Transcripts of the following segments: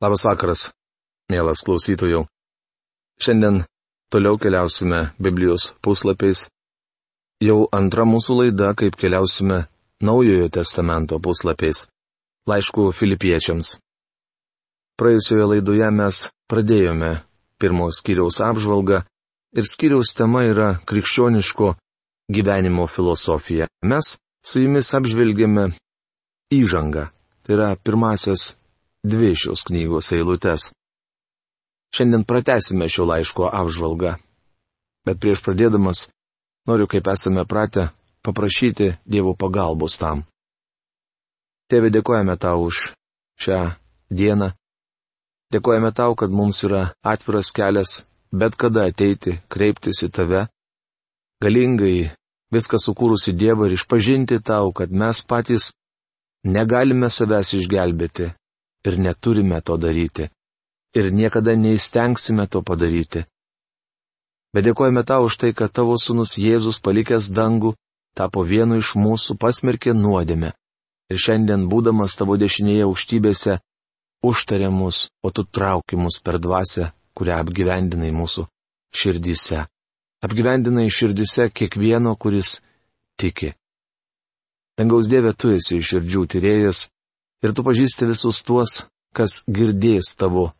Labas vakaras, mielas klausytojų. Šiandien toliau keliausime Biblijos puslapiais. Jau antra mūsų laida, kaip keliausime Naujojo testamento puslapiais. Laišku filipiečiams. Praėjusioje laidoje mes pradėjome pirmos skyriaus apžvalgą ir skyriaus tema yra krikščioniško gyvenimo filosofija. Mes su jumis apžvelgėme įžangą, tai yra pirmasias dvi šios knygos eilutes. Šiandien pratesime šio laiško apžvalgą. Bet prieš pradėdamas, noriu, kaip esame pratę, paprašyti Dievo pagalbos tam. Tėve, dėkojame tau už šią dieną. Dėkojame tau, kad mums yra atviras kelias bet kada ateiti, kreiptis į tave, galingai viską sukūrusi Dievą ir išpažinti tau, kad mes patys negalime savęs išgelbėti, ir neturime to daryti. Ir niekada neįstengsime to padaryti. Bet dėkojame tau už tai, kad tavo sunus Jėzus palikęs dangų, tapo vienu iš mūsų pasmerkė nuodėmę. Ir šiandien, būdamas tavo dešinėje aukštybėse, užtarė mus, o tu trauki mus per dvasę, kurią apgyvendinai mūsų širdyse. Apgyvendinai širdise kiekvieno, kuris tiki. Dangaus Dieve, tu esi širdžių tyrėjas ir tu pažįsti visus tuos, kas girdės tavo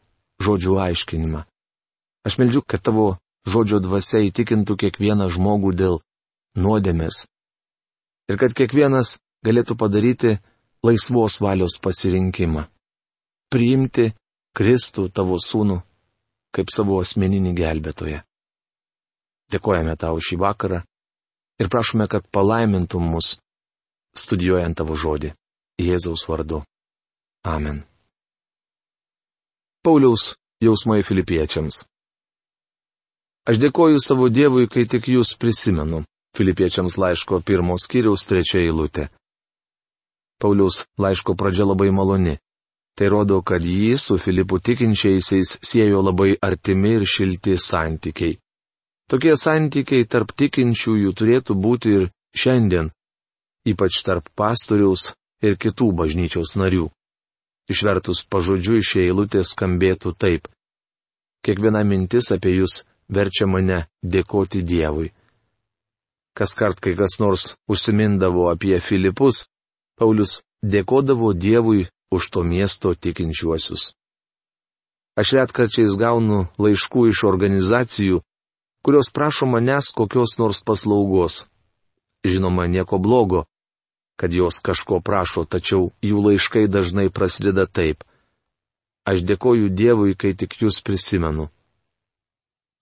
žodžių aiškinimą. Aš meldžiu, kad tavo žodžio dvasia įtikintų kiekvieną žmogų dėl nuodėmės. Ir kad kiekvienas galėtų padaryti laisvos valios pasirinkimą. Priimti Kristų tavo sūnų kaip savo asmeninį gelbėtoją. Dėkojame tau šį vakarą ir prašome, kad palaimintum mus studijuojant tavo žodį. Jėzaus vardu. Amen. Pauliaus jausmai filipiečiams. Aš dėkoju savo Dievui, kai tik jūs prisimenu. Filipiečiams laiško pirmos kiriaus trečia eilutė. Pauliaus laiško pradžia labai maloni. Tai rodo, kad jį su Filipu tikinčiaisiais siejo labai artimi ir šilti santykiai. Tokie santykiai tarp tikinčiųjų turėtų būti ir šiandien, ypač tarp pastoriaus ir kitų bažnyčios narių. Išvertus pažodžiu iš eilutės skambėtų taip. Kiekviena mintis apie jūs verčia mane dėkoti Dievui. Kas kart, kai kas nors užsimindavo apie Filipus, Paulius dėkodavo Dievui už to miesto tikinčiuosius. Aš retkarčiais gaunu laiškų iš organizacijų, kurios prašo manęs kokios nors paslaugos. Žinoma, nieko blogo, kad jos kažko prašo, tačiau jų laiškai dažnai prasideda taip. Aš dėkoju Dievui, kai tik jūs prisimenu.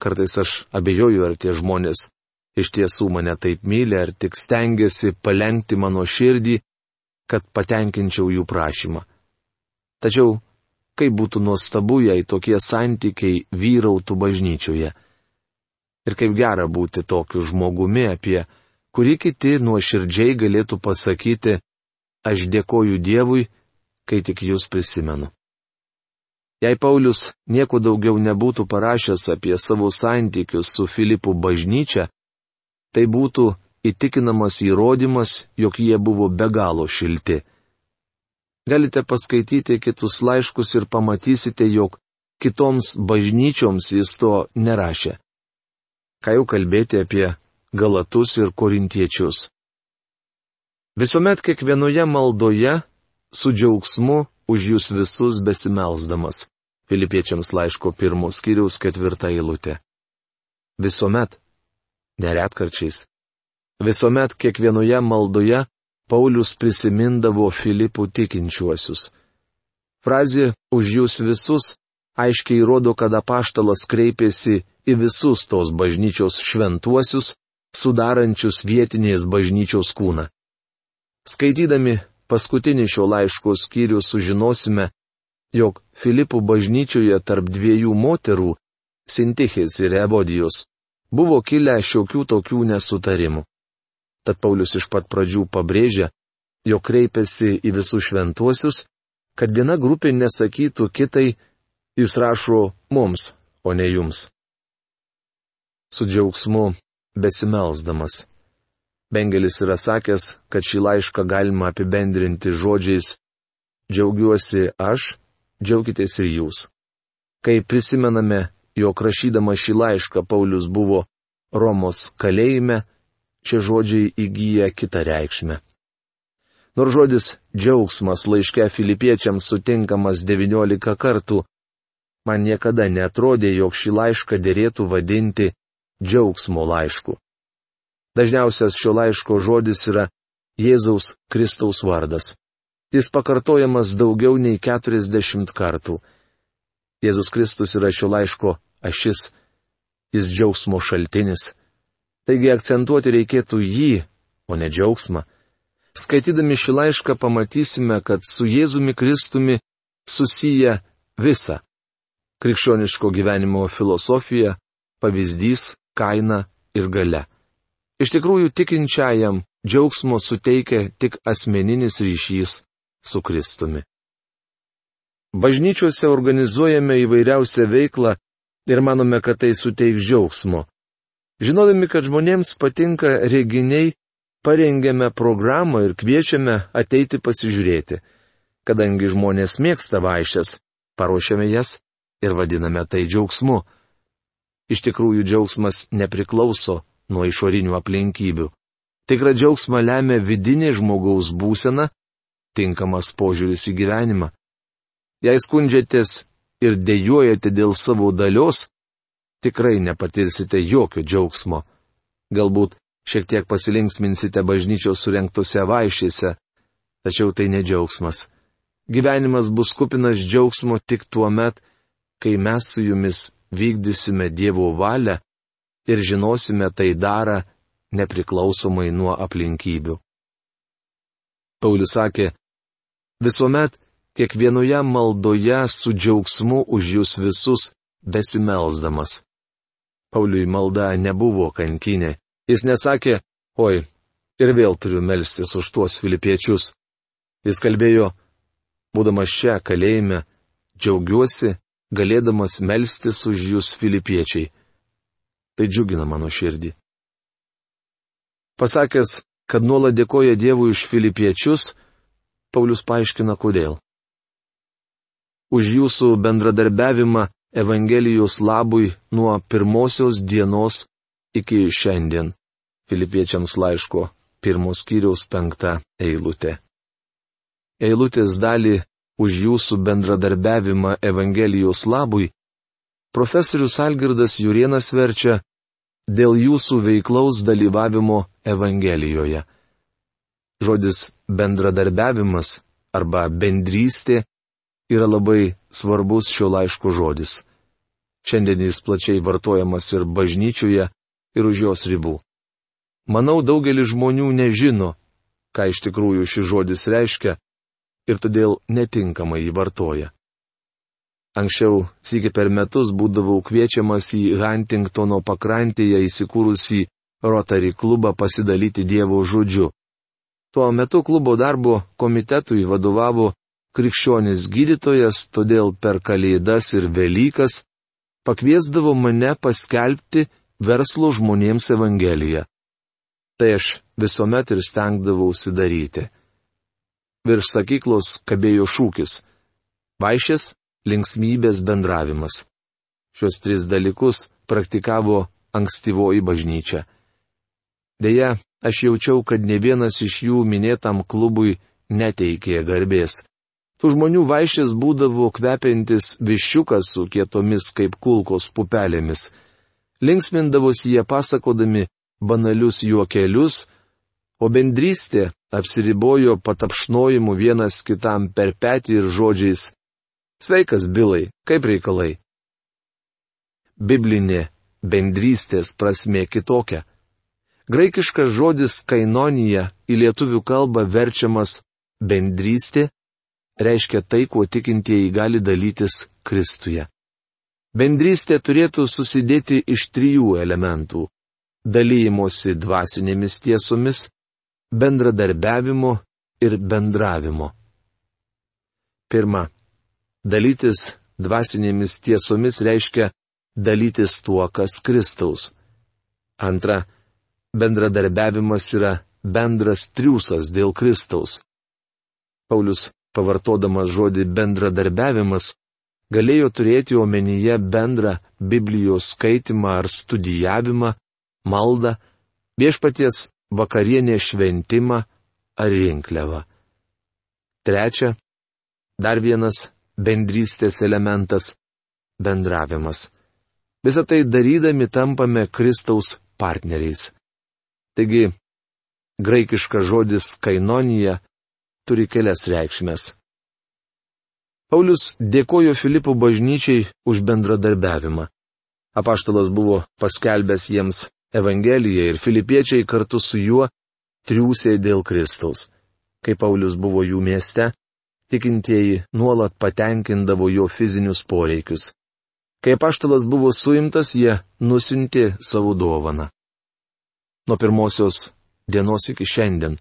Kartais aš abejoju, ar tie žmonės iš tiesų mane taip myli, ar tik stengiasi palengti mano širdį, kad patenkinčiau jų prašymą. Tačiau, kaip būtų nuostabu, jei tokie santykiai vyrautų bažnyčioje. Ir kaip gera būti tokiu žmogumi, apie kurį kiti nuoširdžiai galėtų pasakyti, aš dėkoju Dievui, kai tik jūs prisimenu. Jei Paulius nieko daugiau nebūtų parašęs apie savo santykius su Filipų bažnyčia, tai būtų įtikinamas įrodymas, jog jie buvo be galo šilti. Galite paskaityti kitus laiškus ir pamatysite, jog kitoms bažnyčioms jis to nerašė. Ką jau kalbėti apie Galatus ir Korintiečius. Visuomet kiekvienoje maldoje su džiaugsmu už jūs visus besimelsdamas. Filipiečiams laiško pirmos kiriaus ketvirtą eilutę. Visuomet, neretkarčiais, visuomet kiekvienoje maldoje Paulius prisimindavo Filipų tikinčiuosius. Frazė už jūs visus aiškiai rodo, kad apaštalas kreipėsi į visus tos bažnyčios šventuosius, sudarančius vietinės bažnyčios kūną. Skaitydami paskutinį šio laiško skyrių sužinosime, jog Filipų bažnyčioje tarp dviejų moterų, Sintichės ir Ebodijos, buvo kilę šiokių tokių nesutarimų. Tad Paulius iš pat pradžių pabrėžia, jog kreipiasi į visus šventuosius, kad viena grupė nesakytų kitai, jis rašo mums, o ne jums. Su džiaugsmu besimelsdamas. Bengelis yra sakęs, kad šį laišką galima apibendrinti žodžiais Džiaugiuosi aš džiaukitės ir jūs. Kai prisimename, jog rašydama šį laišką Paulius buvo Romos kalėjime, čia žodžiai įgyja kitą reikšmę. Nors žodis džiaugsmas laiške filipiečiams sutinkamas 19 kartų, man niekada netrodė, jog šį laišką dėrėtų vadinti džiaugsmo laišku. Dažniausias šio laiško žodis yra Jėzaus Kristaus vardas. Jis pakartojamas daugiau nei 40 kartų. Jėzus Kristus yra šio laiško ašis, jis džiaugsmo šaltinis. Taigi akcentuoti reikėtų jį, o ne džiaugsmą. Skaitydami šį laišką pamatysime, kad su Jėzumi Kristumi susiję visa - krikščioniško gyvenimo filosofija, pavyzdys, kaina ir gale. Iš tikrųjų tikinčiajam džiaugsmo suteikia tik asmeninis ryšys su Kristumi. Bažnyčiose organizuojame įvairiausią veiklą ir manome, kad tai suteiks džiaugsmo. Žinodami, kad žmonėms patinka reginiai, parengėme programą ir kviečiame ateiti pasižiūrėti. Kadangi žmonės mėgsta vaišės, paruošiame jas ir vadiname tai džiaugsmu. Iš tikrųjų, džiaugsmas nepriklauso nuo išorinių aplinkybių. Tikra džiaugsma lemia vidinė žmogaus būsena tinkamas požiūris į gyvenimą. Jei skundžiatės ir dėjojate dėl savo dalios, tikrai nepatirsite jokio džiaugsmo. Galbūt šiek tiek pasilinksminsite bažnyčios surinktose vaišėse, tačiau tai ne džiaugsmas. Gyvenimas bus kupinas džiaugsmo tik tuo met, kai mes su jumis vykdysime Dievo valią ir žinosime tai darą nepriklausomai nuo aplinkybių. Paulius sakė, Visuomet, kiekvienoje maldoje su džiaugsmu už jūs visus besimelsdamas. Pauliui malda nebuvo kankinė. Jis nesakė, oi, ir vėl turiu melstis už tuos filipiečius. Jis kalbėjo, būdamas čia kalėjime, džiaugiuosi, galėdamas melstis už jūs filipiečiai. Tai džiugina mano širdį. Pasakęs, kad nuolat dėkoja Dievui už filipiečius, Paulius paaiškina kodėl. Už jūsų bendradarbiavimą Evangelijos labui nuo pirmosios dienos iki šiandien. Filipiečiams laiško pirmos kiriaus penktą eilutę. Eilutės dalį už jūsų bendradarbiavimą Evangelijos labui profesorius Algirdas Jurienas verčia dėl jūsų veiklaus dalyvavimo Evangelijoje. Žodis bendradarbiavimas arba bendrystė yra labai svarbus šio laiško žodis. Šiandien jis plačiai vartojamas ir bažnyčioje, ir už jos ribų. Manau, daugelis žmonių nežino, ką iš tikrųjų šis žodis reiškia, ir todėl netinkamai jį vartoja. Anksčiau, sėki per metus, būdavau kviečiamas į Huntingtono pakrantėje įsikūrusį Rotary klubą pasidalyti Dievo žodžiu. Tuo metu klubo darbo komitetui vadovavo krikščionis gydytojas, todėl per Kalėdas ir Velykas pakviesdavo mane paskelbti verslo žmonėms Evangeliją. Tai aš visuomet ir stengdavausi daryti. Virš sakyklos kabėjo šūkis - vaišės, linksmybės bendravimas. Šios tris dalykus praktikavo ankstyvoji bažnyčia. Deja, aš jaučiau, kad ne vienas iš jų minėtam klubui neteikė garbės. Tų žmonių vaišės būdavo kvepiantis viščiukas su kietomis kaip kulkos pupelėmis. Linksmindavosi jie pasakodami banalius juokelius, o bendrystė apsiribojo patapšnojimu vienas kitam per petį ir žodžiais Sveikas, Bilai, kaip reikalai? Biblinė bendrystės prasme kitokia. Graikiškas žodis kainonija į lietuvių kalbą verčiamas bendrystė, reiškia tai, kuo tikintieji gali dalytis Kristuje. Bendrystė turėtų susidėti iš trijų elementų - dalymosi dvasinėmis tiesomis, bendradarbiavimo ir bendravimo. Pirma. Dalytis dvasinėmis tiesomis reiškia dalytis tuo, kas Kristaus. Antra bendradarbiavimas yra bendras triūsas dėl Kristaus. Paulius pavartodamas žodį bendradarbiavimas, galėjo turėti omenyje bendrą Biblijos skaitimą ar studijavimą, maldą, viešpaties vakarienė šventimą ar rinkliavą. Trečia, dar vienas bendrystės elementas - bendravimas. Visą tai darydami tampame Kristaus partneriais. Taigi, graikiškas žodis kainonija turi kelias reikšmės. Paulius dėkojo Filipų bažnyčiai už bendradarbiavimą. Apaštalas buvo paskelbęs jiems Evangeliją ir filipiečiai kartu su juo triūsė dėl Kristaus. Kai Paulius buvo jų mieste, tikintieji nuolat patenkindavo jo fizinius poreikius. Kai apaštalas buvo suimtas, jie nusintė savo dovaną. Nuo pirmosios dienos iki šiandien.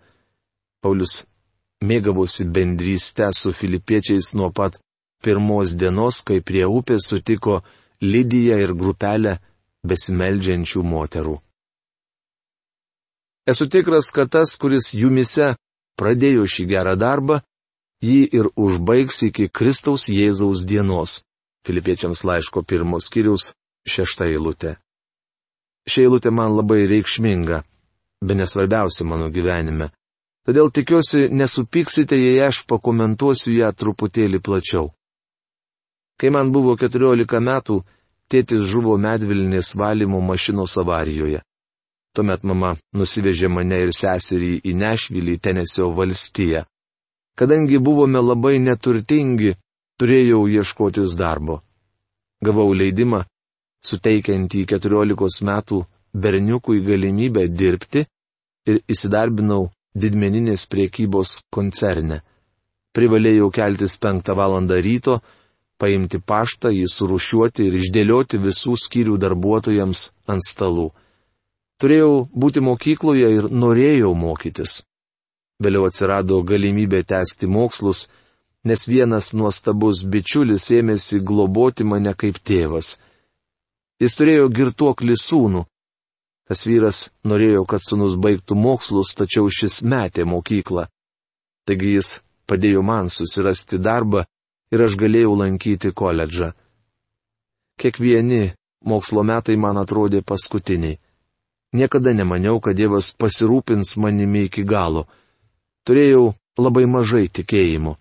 Paulius mėgavosi bendrystę su filipiečiais nuo pat pirmos dienos, kai prie upės sutiko Lidiją ir grupelę besimeldžiančių moterų. Esu tikras, kad tas, kuris jumise pradėjo šį gerą darbą, jį ir užbaigs iki Kristaus Jėzaus dienos. Filipiečiams laiško pirmos skyriaus šešta eilutė. Ši eilutė man labai reikšminga be nesvarbiausia mano gyvenime. Todėl tikiuosi nesupyksite, jei aš pakomentuosiu ją truputėlį plačiau. Kai man buvo 14 metų, tėtis žuvo medvilnės valymo mašinos avarijoje. Tuomet mama nusivežė mane ir seserį į Nešvilį, Tenesio valstiją. Kadangi buvome labai neturtingi, turėjau ieškotis darbo. Gavau leidimą, suteikiantį 14 metų berniukui galimybę dirbti ir įsidarbinau didmeninės priekybos koncerne. Privalėjau keltis penktą valandą ryto, paimti paštą, jį surušiuoti ir išdėlioti visų skyrių darbuotojams ant stalų. Turėjau būti mokykloje ir norėjau mokytis. Vėliau atsirado galimybė tęsti mokslus, nes vienas nuostabus bičiulis ėmėsi globoti mane kaip tėvas. Jis turėjo girtuoklį sūnų, Tas vyras norėjo, kad sunus baigtų mokslus, tačiau šis metė mokyklą. Taigi jis padėjo man susirasti darbą ir aš galėjau lankyti koledžą. Kiekvieni mokslo metai man atrodė paskutiniai. Niekada nemaniau, kad Dievas pasirūpins manimi iki galo. Turėjau labai mažai tikėjimų.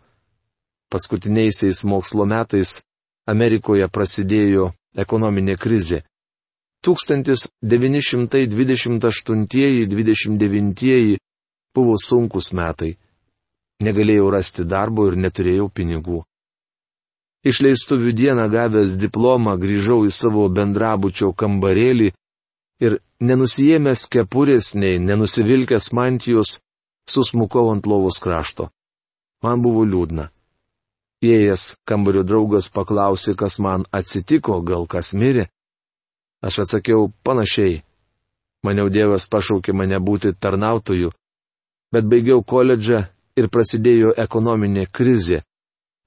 Paskutiniaisiais mokslo metais Amerikoje prasidėjo ekonominė krizė. 1928-29 buvo sunkus metai. Negalėjau rasti darbo ir neturėjau pinigų. Išleistuvių dieną gavęs diplomą grįžau į savo bendrabučio kambarėlį ir nenusijėmęs kepurės nei nenusivilkęs mantijos, susmukau ant lovos krašto. Man buvo liūdna. Įėjęs kambario draugas paklausė, kas man atsitiko, gal kas mirė. Aš atsakiau panašiai. Maniau Dievas pašaukė mane būti tarnautoju, bet baigiau koledžą ir prasidėjo ekonominė krizė.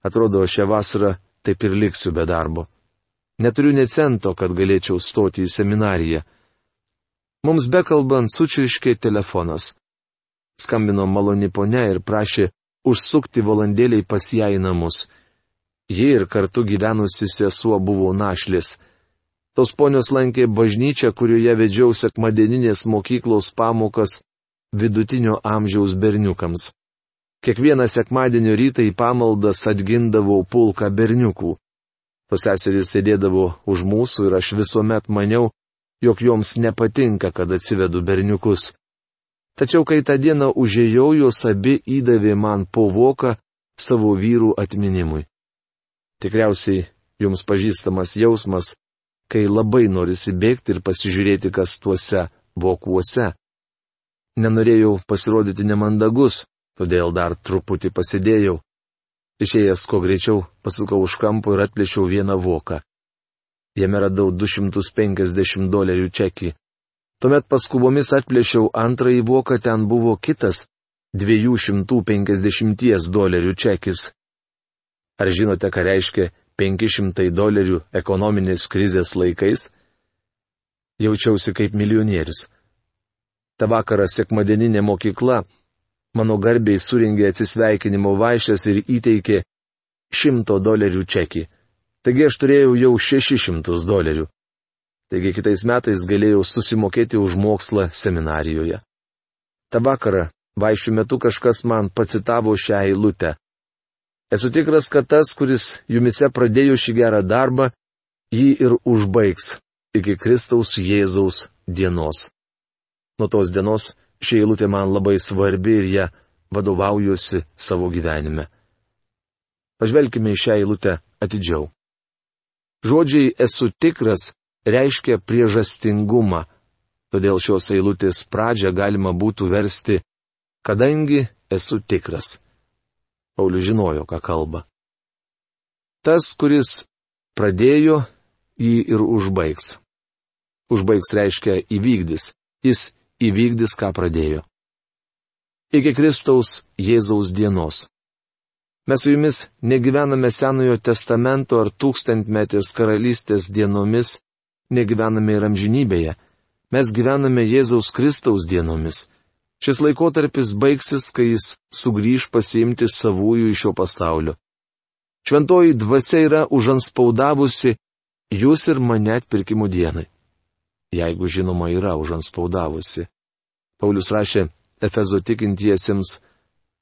Atrodo, šią vasarą taip ir liksiu be darbo. Neturiu ne cento, kad galėčiau stoti į seminariją. Mums bekalbant sučiriškė telefonas. Skambino maloni ponia ir prašė užsukti valandėliai pas ją į namus. Ji ir kartu gyvenusi sesuo buvo našlis. Tos ponios lankė bažnyčią, kurioje vedžiau sekmadieninės mokyklos pamokas vidutinio amžiaus berniukams. Kiekvieną sekmadienio rytą į pamaldas atgindavau pulką berniukų. Tos seserys sėdėdavo už mūsų ir aš visuomet maniau, jog joms nepatinka, kad atsivedu berniukus. Tačiau kai tą dieną užėjau, jos abi įdavė man po voką savo vyrų atminimui. Tikriausiai jums pažįstamas jausmas, kai labai norisi bėgti ir pasižiūrėti, kas tuose vokuose. Nenorėjau pasirodyti nemandagus, todėl dar truputį pasidėjau. Išėjęs kuo greičiau, pasukau už kampo ir atplėšiau vieną voką. Jame radau 250 dolerių čekį. Tuomet paskubomis atplėšiau antrąjį voką, ten buvo kitas 250 dolerių čekis. Ar žinote, ką reiškia 500 dolerių ekonominės krizės laikais, jaučiausi kaip milijonierius. Ta vakarą sekmadieninė mokykla mano garbiai suringė atsisveikinimo vaišės ir įteikė šimto dolerių čekį. Taigi aš turėjau jau 600 dolerių. Taigi kitais metais galėjau susimokėti už mokslą seminarijoje. Ta vakarą, vaišių metu kažkas man pacitavo šią eilutę. Esu tikras, kad tas, kuris jumise pradėjo šį gerą darbą, jį ir užbaigs iki Kristaus Jėzaus dienos. Nuo tos dienos ši eilutė man labai svarbi ir ją vadovaujuosi savo gyvenime. Pažvelkime į šią eilutę atidžiau. Žodžiai esu tikras reiškia priežastingumą, todėl šios eilutės pradžią galima būtų versti, kadangi esu tikras. Paulius žinojo, ką kalba. Tas, kuris pradėjo, jį ir užbaigs. Užbaigs reiškia įvykdys, jis įvykdys, ką pradėjo. Iki Kristaus Jėzaus dienos. Mes su jumis negyvename Senojo testamento ar tūkstantmetės karalystės dienomis, negyvename ir amžinybėje. Mes gyvename Jėzaus Kristaus dienomis. Šis laikotarpis baigsis, kai jis sugrįž pasiimti savųjų iš šio pasaulio. Šventoji dvasia yra užanspaudavusi jūs ir mane atpirkimo dienai. Jeigu žinoma yra užanspaudavusi. Paulius rašė Efezo tikintiesiems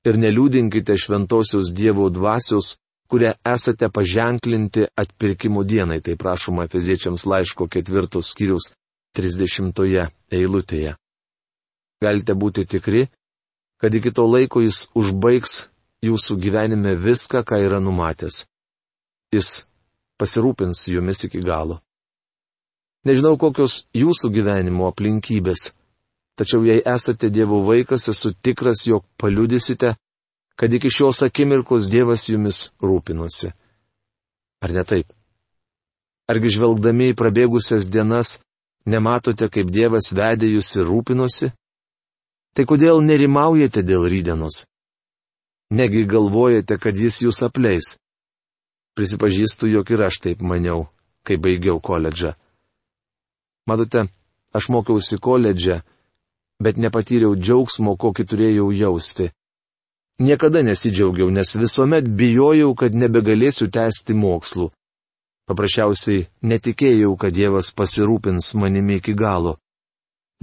ir neliūdinkite šventosios Dievo dvasios, kurie esate paženklinti atpirkimo dienai, tai prašoma Efeziečiams laiško ketvirtos skyrius 30 eilutėje. Galite būti tikri, kad iki to laiko jis užbaigs jūsų gyvenime viską, ką yra numatęs. Jis pasirūpins jumis iki galo. Nežinau, kokios jūsų gyvenimo aplinkybės, tačiau jei esate Dievo vaikas, esu tikras, jog paliudysite, kad iki šios akimirkos Dievas jumis rūpinosi. Ar ne taip? Argi žvelgdami į prabėgusias dienas, nematote, kaip Dievas vedė jūs ir rūpinosi? Tai kodėl nerimaujate dėl rydienos? Negi galvojate, kad jis jūs apleis? Prisipažįstu, jog ir aš taip maniau, kai baigiau koledžą. Matote, aš mokiausi koledže, bet nepatyriau džiaugsmo, kokį turėjau jausti. Niekada nesidžiaugiau, nes visuomet bijojau, kad nebegalėsiu tęsti mokslų. Paprasčiausiai netikėjau, kad Dievas pasirūpins manimi iki galo.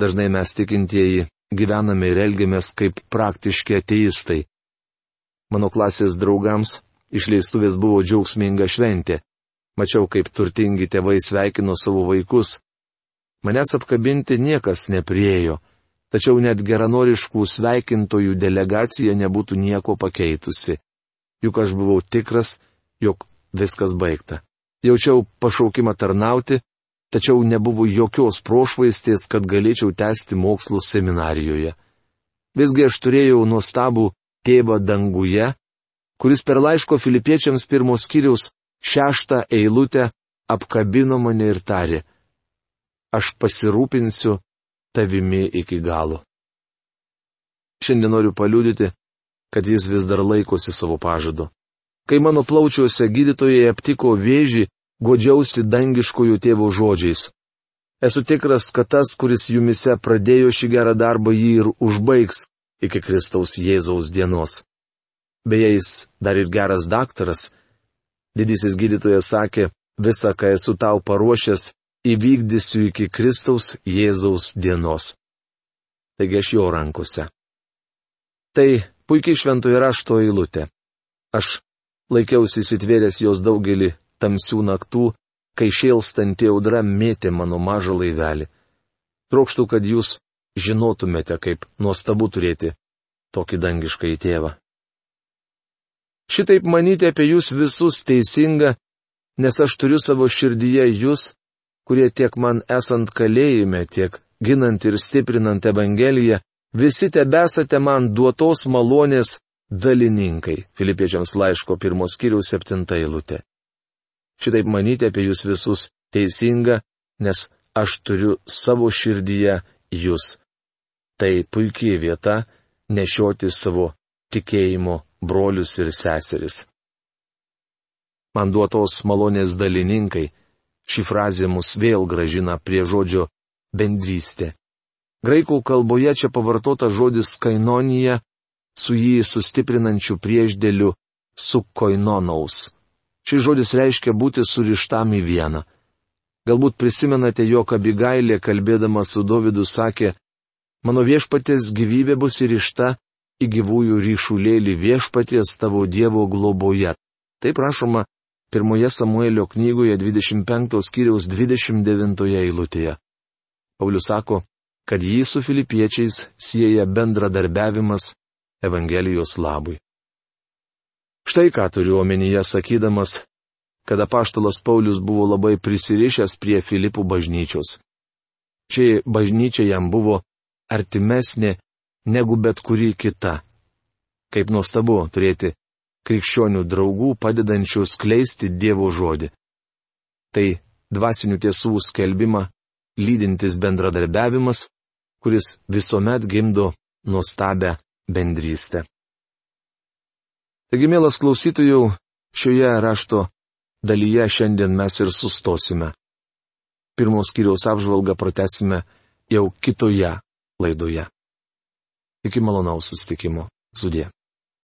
Dažnai mes tikintieji gyvename ir elgiamės kaip praktiški ateistai. Mano klasės draugams Išleistuvės buvo džiaugsminga šventė. Mačiau, kaip turtingi tėvai sveikino savo vaikus. Manęs apkabinti niekas nepriejo, tačiau net geranoriškų sveikintojų delegacija nebūtų nieko pakeitusi. Juk aš buvau tikras, jog viskas baigta. Jaučiau pašaukimą tarnauti, tačiau nebuvo jokios prošvaistės, kad galėčiau tęsti mokslus seminarijoje. Visgi aš turėjau nuostabų tėvą danguje, kuris per laiško filipiečiams pirmos skyriaus šeštą eilutę apkabino mane ir tarė, aš pasirūpinsiu tavimi iki galo. Šiandien noriu paliudyti, kad jis vis dar laikosi savo pažado. Kai mano plaučiuose gydytojai aptiko vėžį, godžiausi dangiškojų tėvo žodžiais. Esu tikras, kad tas, kuris jumise pradėjo šį gerą darbą, jį ir užbaigs iki Kristaus Jėzaus dienos. Beje, jis dar ir geras daktaras. Didysis gydytojas sakė, visą, ką esu tau paruošęs, įvykdysiu iki Kristaus Jėzaus dienos. Taigi aš jo rankose. Tai puikiai šventojo rašto eilutė. Aš laikiausi įsitvėręs jos daugelį tamsių naktų, kai šėlstanti audra mėtė mano mažą laivelį. Trokštų, kad jūs žinotumėte, kaip nuostabu turėti tokį dangišką į tėvą. Šitaip manyti apie jūs visus teisinga, nes aš turiu savo širdyje jūs, kurie tiek man esant kalėjime, tiek ginant ir stiprinant Evangeliją, visi tebesate man duotos malonės dalininkai. Filipiečiams laiško pirmos kiriaus septinta eilutė. Šitaip manyti apie jūs visus teisinga, nes aš turiu savo širdyje jūs. Tai puikiai vieta nešioti savo tikėjimo brolius ir seseris. Man duotos malonės dalininkai, ši frazė mus vėl gražina prie žodžio bendrystė. Graikų kalboje čia pavartota žodis kainonija, su jį sustiprinančiu prieždėliu su koinonaus. Šis žodis reiškia būti surištam į vieną. Galbūt prisimenate, jog Abigailė, kalbėdama su Dovydu, sakė, mano viešpatės gyvybė bus įrišta į gyvųjų ryšulėlį viešpaties tavo Dievo globoje. Tai prašoma pirmoje Samuelio knygoje 25 skyriaus 29 eilutėje. Paulius sako, kad jį su filipiečiais sieja bendradarbiavimas Evangelijos labui. Štai ką turiu omenyje sakydamas, kad apaštalas Paulius buvo labai prisirišęs prie Filipų bažnyčios. Ši bažnyčia jam buvo artimesnė negu bet kuri kita. Kaip nuostabu turėti krikščionių draugų padedančių skleisti Dievo žodį. Tai dvasinių tiesų skelbimą lydintis bendradarbiavimas, kuris visuomet gimdo nuostabę bendrystę. Taigi, mielas klausytojų, šioje rašto dalyje šiandien mes ir sustosime. Pirmos kiriaus apžvalgą pratesime jau kitoje laidoje. Iki malonaus sustikimo. Sudė.